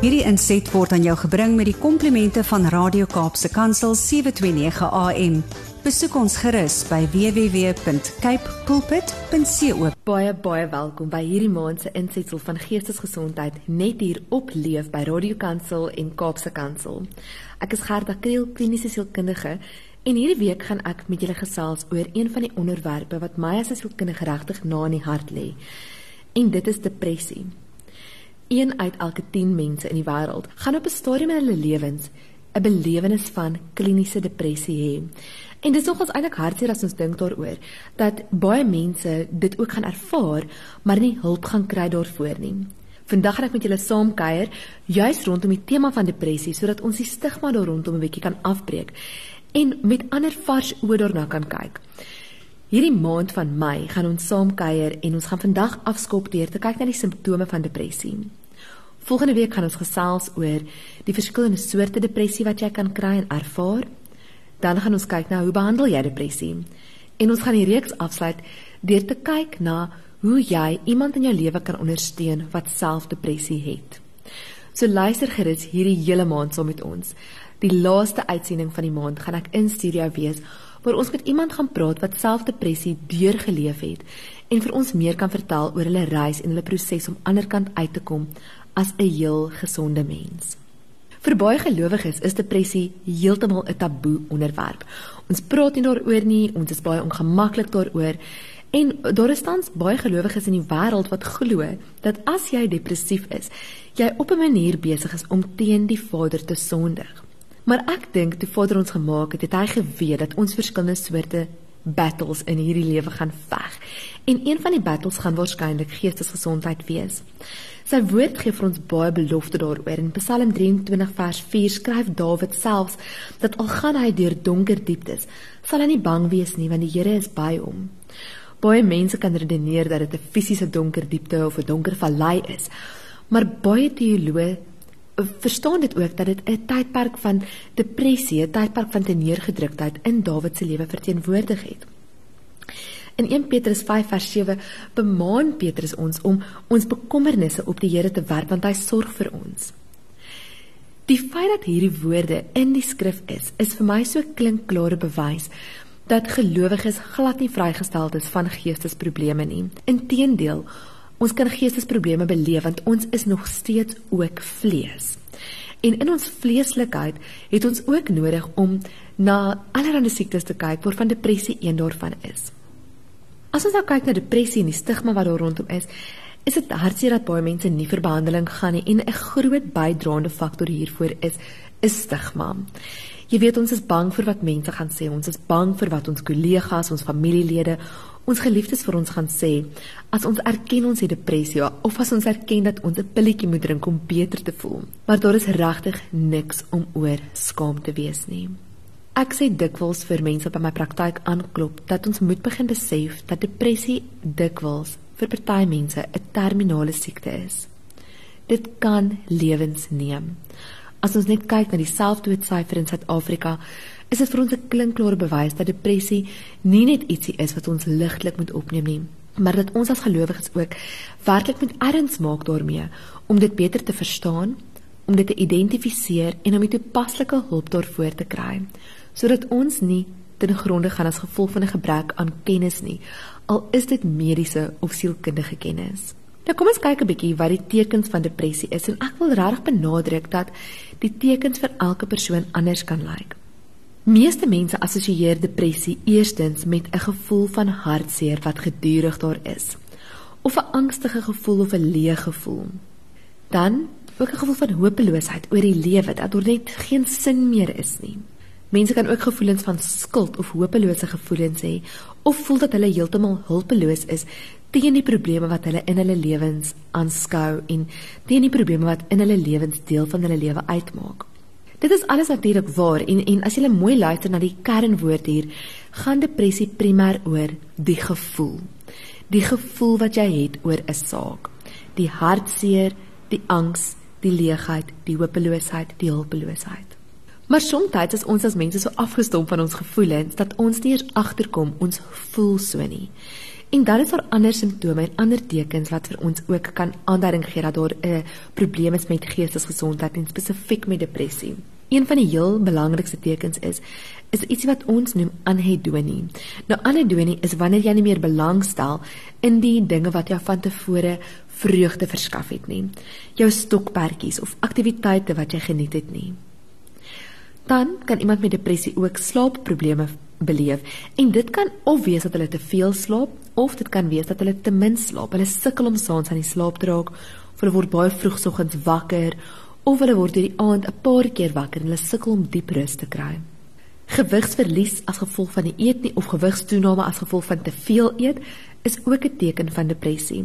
Hierdie inset word aan jou gebring met die komplimente van Radio Kaapse Kansel 729 AM. Besoek ons gerus by www.cape pulpit.co. Baie baie welkom by hierdie maand se insetsel van geestesgesondheid net hier op Leef by Radio Kansel en Kaapse Kansel. Ek is Gerda Kriel, kliniese sielkundige En hierdie week gaan ek met julle gesels oor een van die onderwerpe wat my as 'n sielkundige regtig na in die hart lê. En dit is depressie. Een uit elke 10 mense in die wêreld gaan op 'n stadium in hulle lewens 'n belewenis van kliniese depressie hê. En dit is nogals eintlik hartseer as ons dink daaroor dat baie mense dit ook gaan ervaar, maar nie hulp gaan kry daarvoor nie. Vandag gaan ek met julle saam kuier juis rondom die tema van depressie sodat ons die stigma daar rondom 'n bietjie kan afbreek en met ander vars oë daarna kan kyk. Hierdie maand van Mei gaan ons saam kuier en ons gaan vandag afskop deur te kyk na die simptome van depressie. Volgende week gaan ons gesels oor die verskillende soorte depressie wat jy kan kry en ervaar. Dan gaan ons kyk na hoe behandel jy depressie? En ons gaan die reeks afsluit deur te kyk na hoe jy iemand in jou lewe kan ondersteun wat self depressie het. So luister gerus hierdie hele maand saam met ons. Die laaste uitsending van die maand gaan ek in studio wees waar ons met iemand gaan praat wat self depressie deurgeleef het en vir ons meer kan vertel oor hulle reis en hulle proses om aanderkant uit te kom as 'n heel gesonde mens. Vir baie gelowiges is depressie heeltemal 'n taboe onderwerp. Ons praat nie daaroor nie, ons is baie ongemaklik daaroor. En daar is tans baie gelowiges in die wêreld wat glo dat as jy depressief is, jy op 'n manier besig is om teen die Vader te sondig. Maar ek dink toe Vader ons gemaak het, het hy geweet dat ons verskillende soorte battles in hierdie lewe gaan veg. En een van die battles gaan waarskynlik geestesgesondheid wees. Sy woord gee vir ons baie belofte daaroor. In Psalm 23 vers 4 skryf Dawid selfs dat al gaan hy deur donker dieptes, sal hy nie bang wees nie want die Here is by hom. Baie mense kan redeneer dat dit 'n fisiese donker diepte of 'n donker vallei is. Maar baie teoloë verstaan dit ook dat dit 'n tydperk van depressie, 'n tydperk van teneergedruktheid in Dawid se lewe verteenwoordig het. In 1 Petrus 5 vers 7 bemaan Petrus ons om ons bekommernisse op die Here te werp want hy sorg vir ons. Die feit dat hierdie woorde in die skrif is, is vir my so klinkklare bewys dat gelowiges glad nie vrygestel is van geestesprobleme nie. Inteendeel, Ons kan geestesprobleme beleef want ons is nog steeds ook vlees. En in ons vleeslikheid het ons ook nodig om na allerlei siektes te kyk waarvan depressie een daarvan is. As ons nou kyk na depressie en die stigma wat daar rondom is, is dit hartseer dat baie mense nie vir behandeling gaan nie en 'n groot bydraende faktor hiervoor is is stigma. Jy weet ons is bang vir wat mense gaan sê, ons is bang vir wat ons kollegas, ons familielede, ons geliefdes vir ons gaan sê as ons erken ons het depressie of as ons erken dat ons 'n pilletjie moet drink om beter te voel. Maar daar is regtig niks om oor skaam te wees nie. Ek sê dikwels vir mense wat by my praktyk aanklop dat ons moet begin besef dat depressie dikwels vir party mense 'n terminale siekte is. Dit kan lewens neem. As ons net kyk na die selfdoodsyfer in Suid-Afrika, is dit vir ons 'n klinkklare bewys dat depressie nie net ietsie is wat ons ligtelik moet opneem nie, maar dat ons as gelowiges ook werklik moet erns maak daarmee om dit beter te verstaan, om dit te identifiseer en om die toepaslike hulp daarvoor te kry, sodat ons nie ten gronde gaan as gevolg van 'n gebrek aan kennis nie, al is dit mediese of sielkundige kennis. Nou kom ons kyk 'n bietjie wat die tekens van depressie is en ek wil regtig benadruk dat die tekens vir elke persoon anders kan lyk. Meeste mense assosieer depressie eerstens met 'n gevoel van hartseer wat gedurig daar is of 'n angstige gevoel of 'n leë gevoel. Dan ook 'n gevoel van hopeloosheid oor die lewe dat daar net geen sin meer is nie. Mense kan ook gevoelens van skuld of hopelose gevoelens hê of voel dat hulle heeltemal hulpeloos is teen die probleme wat hulle in hulle lewens aanskou en teen die probleme wat in hulle lewens deel van hulle lewe uitmaak. Dit is alles natuurlik waar en en as jy mooi luister na die kernwoord hier, gaan depressie primêr oor die gevoel. Die gevoel wat jy het oor 'n saak. Die hartseer, die angs, die leegheid, die hopeloosheid, die hulpeloosheid. Maar soms is ons as mense so afgestomp van ons gevoelens dat ons nie eens agterkom ons voel so nie. En dan is daar ander simptome en ander tekens wat vir ons ook kan aanduiding gee dat daar 'n probleem is met geestesgesondheid en spesifiek met depressie. Een van die heel belangrikste tekens is is iets wat ons noem anhedonie. Nou anhedonie is wanneer jy nie meer belangstel in die dinge wat jou van tevore vreugde verskaf het nie. Jou stokperdjies of aktiwiteite wat jy geniet het nie. Dan kan iemand met depressie ook slaapprobleme beleef en dit kan of wees dat hulle te veel slaap of dit kan wees dat hulle te min slaap. Hulle sukkel om saans aan die slaap te raak of hulle word baie vroegoggends wakker of hulle word deur die aand 'n paar keer wakker en hulle sukkel om diep rus te kry. Gewigsverlies as gevolg van die eet nie of gewigstoename as gevolg van te veel eet is ook 'n teken van depressie.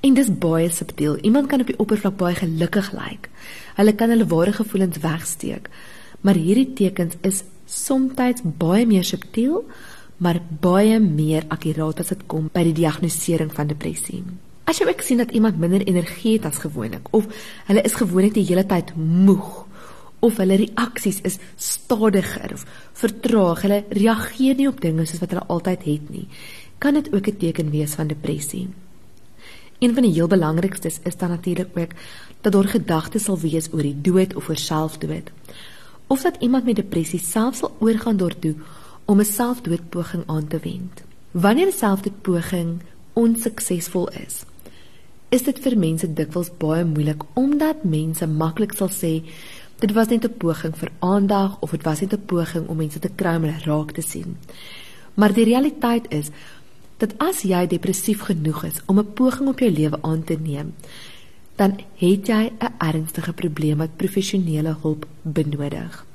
En dis baie subtiel. Iemand kan op die oppervlak baie gelukkig lyk. Hulle kan hulle ware gevoelens wegsteek. Maar hierdie tekens is soms baie meer subtiel, maar baie meer akkuraat as dit kom by die diagnostisering van depressie. As jy ook sien dat iemand minder energie het as gewoonlik of hulle is gewoonlik die hele tyd moeg of hulle reaksies is stadiger of vertraag, hulle reageer nie op dinge soos wat hulle altyd het nie, kan dit ook 'n teken wees van depressie. Een van die heel belangrikstes is dan natuurlik ook dat daar gedagtes sal wees oor die dood of oor selfdood. Of dat iemand met depressie self sal oorgaan daartoe om 'n selfdoodpoging aan te wend. Wanneer 'n selfdoodpoging onsuksesvol is, is dit vir mense dikwels baie moeilik omdat mense maklik sal sê dit was net 'n poging vir aandag of dit was net 'n poging om mense te kry om hulle raak te sien. Maar die realiteit is dat as jy depressief genoeg is om 'n poging op jou lewe aan te neem, dan het jy 'n ernstige probleem wat professionele hulp benodig.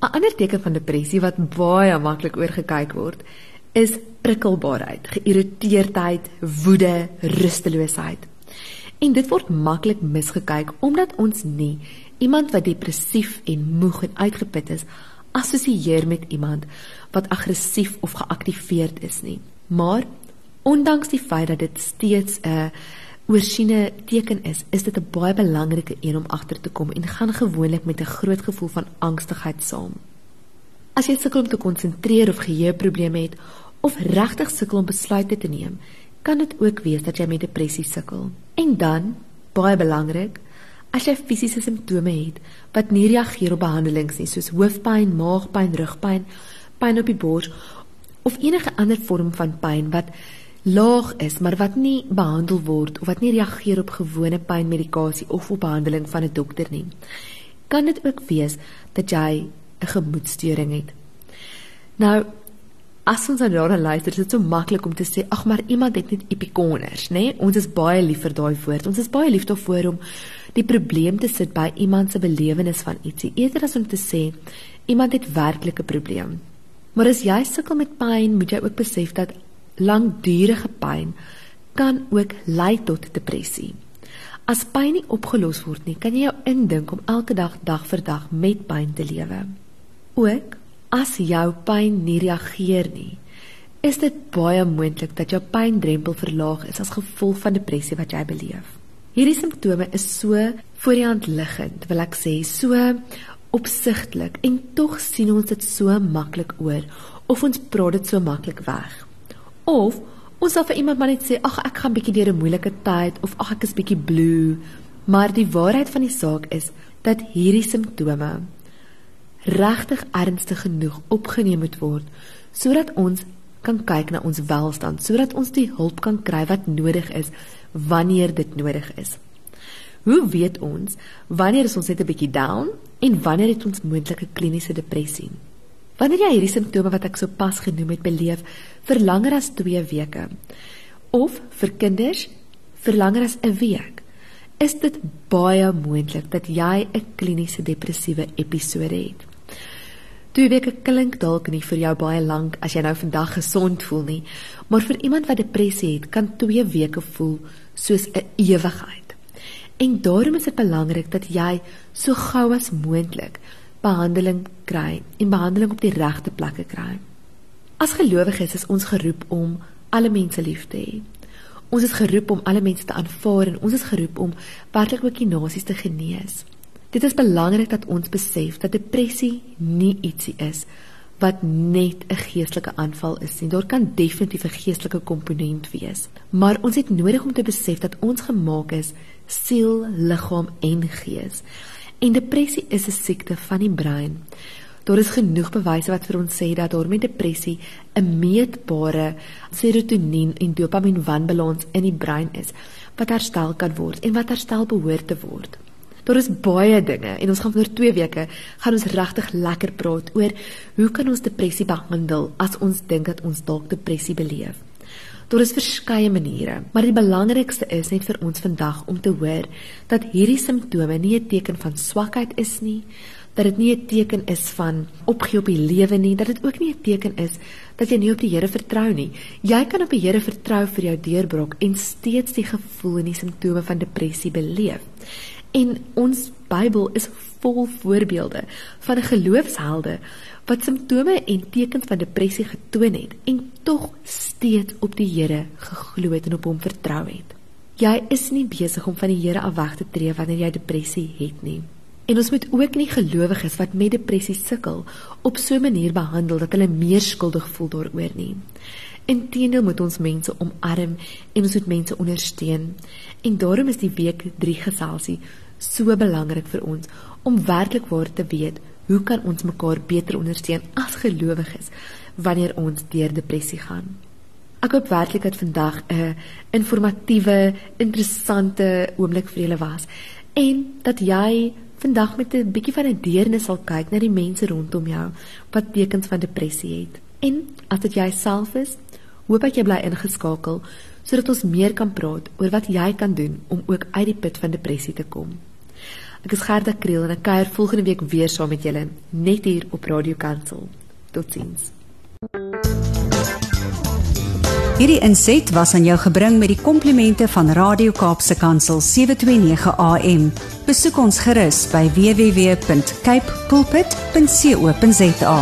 'n Ander teken van depressie wat baie maklik oorgekyk word, is prikkelbaarheid, geïrriteerdheid, woede, rusteloosheid. En dit word maklik misgekyk omdat ons nie iemand wat depressief en moeg en uitgeput is assosieer met iemand wat aggressief of geaktiveerd is nie. Maar ondanks die feit dat dit steeds 'n oorsiene teken is, is dit 'n baie belangrike een om agter te kom en gaan gewoonlik met 'n groot gevoel van angstigheid saam. As jy sukkel om te konsentreer of geheueprobleme het of regtig sukkel om besluite te neem, kan dit ook wees dat jy met depressie sukkel. En dan, baie belangrik, as jy fisiese simptome het wat nie reageer op behandelings nie, soos hoofpyn, maagpyn, rugpyn, pyn op die bors of enige ander vorm van pyn wat laag is maar wat nie behandel word of wat nie reageer op gewone pynmedikasie of op behandeling van 'n dokter nie, kan dit ook wees dat jy 'n gemoedstoring het. Nou, as ons aan daarna luister, is dit so maklik om te sê, ag maar iemand het net epikoners, nê? Nee? Ons is baie lief vir daai woord. Ons is baie lief daarvoor om die probleem te sit by iemand se belewenis van ietsie, eerder as om te sê iemand het werklik 'n probleem. Maar as jy sukkel met pyn, moet jy ook besef dat langdurige pyn kan ook lei tot depressie. As pyn nie opgelos word nie, kan jy jou indink om elke dag dag vir dag met pyn te lewe. Ook As jou pyn nie reageer nie, is dit baie moontlik dat jou pyndrempel verlaag is as gevolg van depressie wat jy beleef. Hierdie simptome is so voor die hand liggend, wil ek sê, so opsigtelik en tog sien ons dit so maklik oor of ons praat dit so maklik weg. Of ons sal vir iemand maar net sê, "Ag, ek gaan bietjie deur 'n moeilike tyd" of "Ag, ek is bietjie blue." Maar die waarheid van die saak is dat hierdie simptome regtig ernstig genoeg opgeneem moet word sodat ons kan kyk na ons welstand, sodat ons die hulp kan kry wat nodig is wanneer dit nodig is. Hoe weet ons wanneer is ons net 'n bietjie down en wanneer het ons moontlike kliniese depressie? Wanneer jy hierdie simptome wat ek sopas genoem het beleef vir langer as 2 weke of vir kinders vir langer as 'n week, is dit baie moontlik dat jy 'n kliniese depressiewe episode het. Twee weke klink dalk nie vir jou baie lank as jy nou vandag gesond voel nie, maar vir iemand wat depressie het, kan 2 weke voel soos 'n ewigheid. En daarom is dit belangrik dat jy so gou as moontlik behandeling kry en behandeling op die regte plekke kry. As gelowiges is ons geroep om alle mense lief te hê. Ons is geroep om alle mense te aanvaar en ons is geroep om werklik ook die nasies te genees. Dit is belangrik dat ons besef dat depressie nie ietsie is wat net 'n geestelike aanval is nie. Daar kan definitief 'n geestelike komponent wees. Maar ons het nodig om te besef dat ons gemaak is siel, liggaam en gees. En depressie is 'n siekte van die brein. Daar is genoeg bewyse wat vir ons sê dat daar met depressie 'n meetbare serotonien en dopamien wanbalans in die brein is wat herstel kan word en wat herstel behoort te word. Daar is baie dinge en ons gaan oor 2 weke gaan ons regtig lekker praat oor hoe kan ons depressie behandel as ons dink dat ons dalk depressie beleef. Daar is verskeie maniere, maar die belangrikste is net vir ons vandag om te hoor dat hierdie simptome nie 'n teken van swakheid is nie, dat dit nie 'n teken is van opgee op die lewe nie, dat dit ook nie 'n teken is dat jy nie op die Here vertrou nie. Jy kan op die Here vertrou vir jou deurbrok en steeds die gevoel en die simptome van depressie beleef. En ons Bybel is vol voorbeelde van geloofshelde wat simptome en tekens van depressie getoon het en tog steeds op die Here geglo het en op hom vertrou het. Jy is nie besig om van die Here af weg te tree wanneer jy depressie het nie. En ons moet ook nie gelowiges wat met depressie sukkel op so 'n manier behandel dat hulle meer skuldig voel daaroor nie. Inteendeel moet ons mense omarm en ons moet mense ondersteun. En daarom is die week 3 geselsie so belangrik vir ons om werklik waar te weet hoe kan ons mekaar beter ondersteun as gelowiges wanneer ons deur depressie gaan. Ek hoop werklik dat vandag 'n informatiewe, interessante oomblik vir julle was en dat jy vandag met 'n bietjie van 'n deernis sal kyk na die mense rondom jou wat tekens van depressie het. En as dit jouself is, hoop ek jy bly ingeskakel sodat ons meer kan praat oor wat jy kan doen om ook uit die put van depressie te kom. Ek is Gerda Kriel en ek kuier volgende week weer saam met julle net hier op Radio Kansel. Totsiens. Hierdie inset was aan jou gebring met die komplimente van Radio Kaapse Kansel 729 AM. Besoek ons gerus by www.cape pulpit.co.za.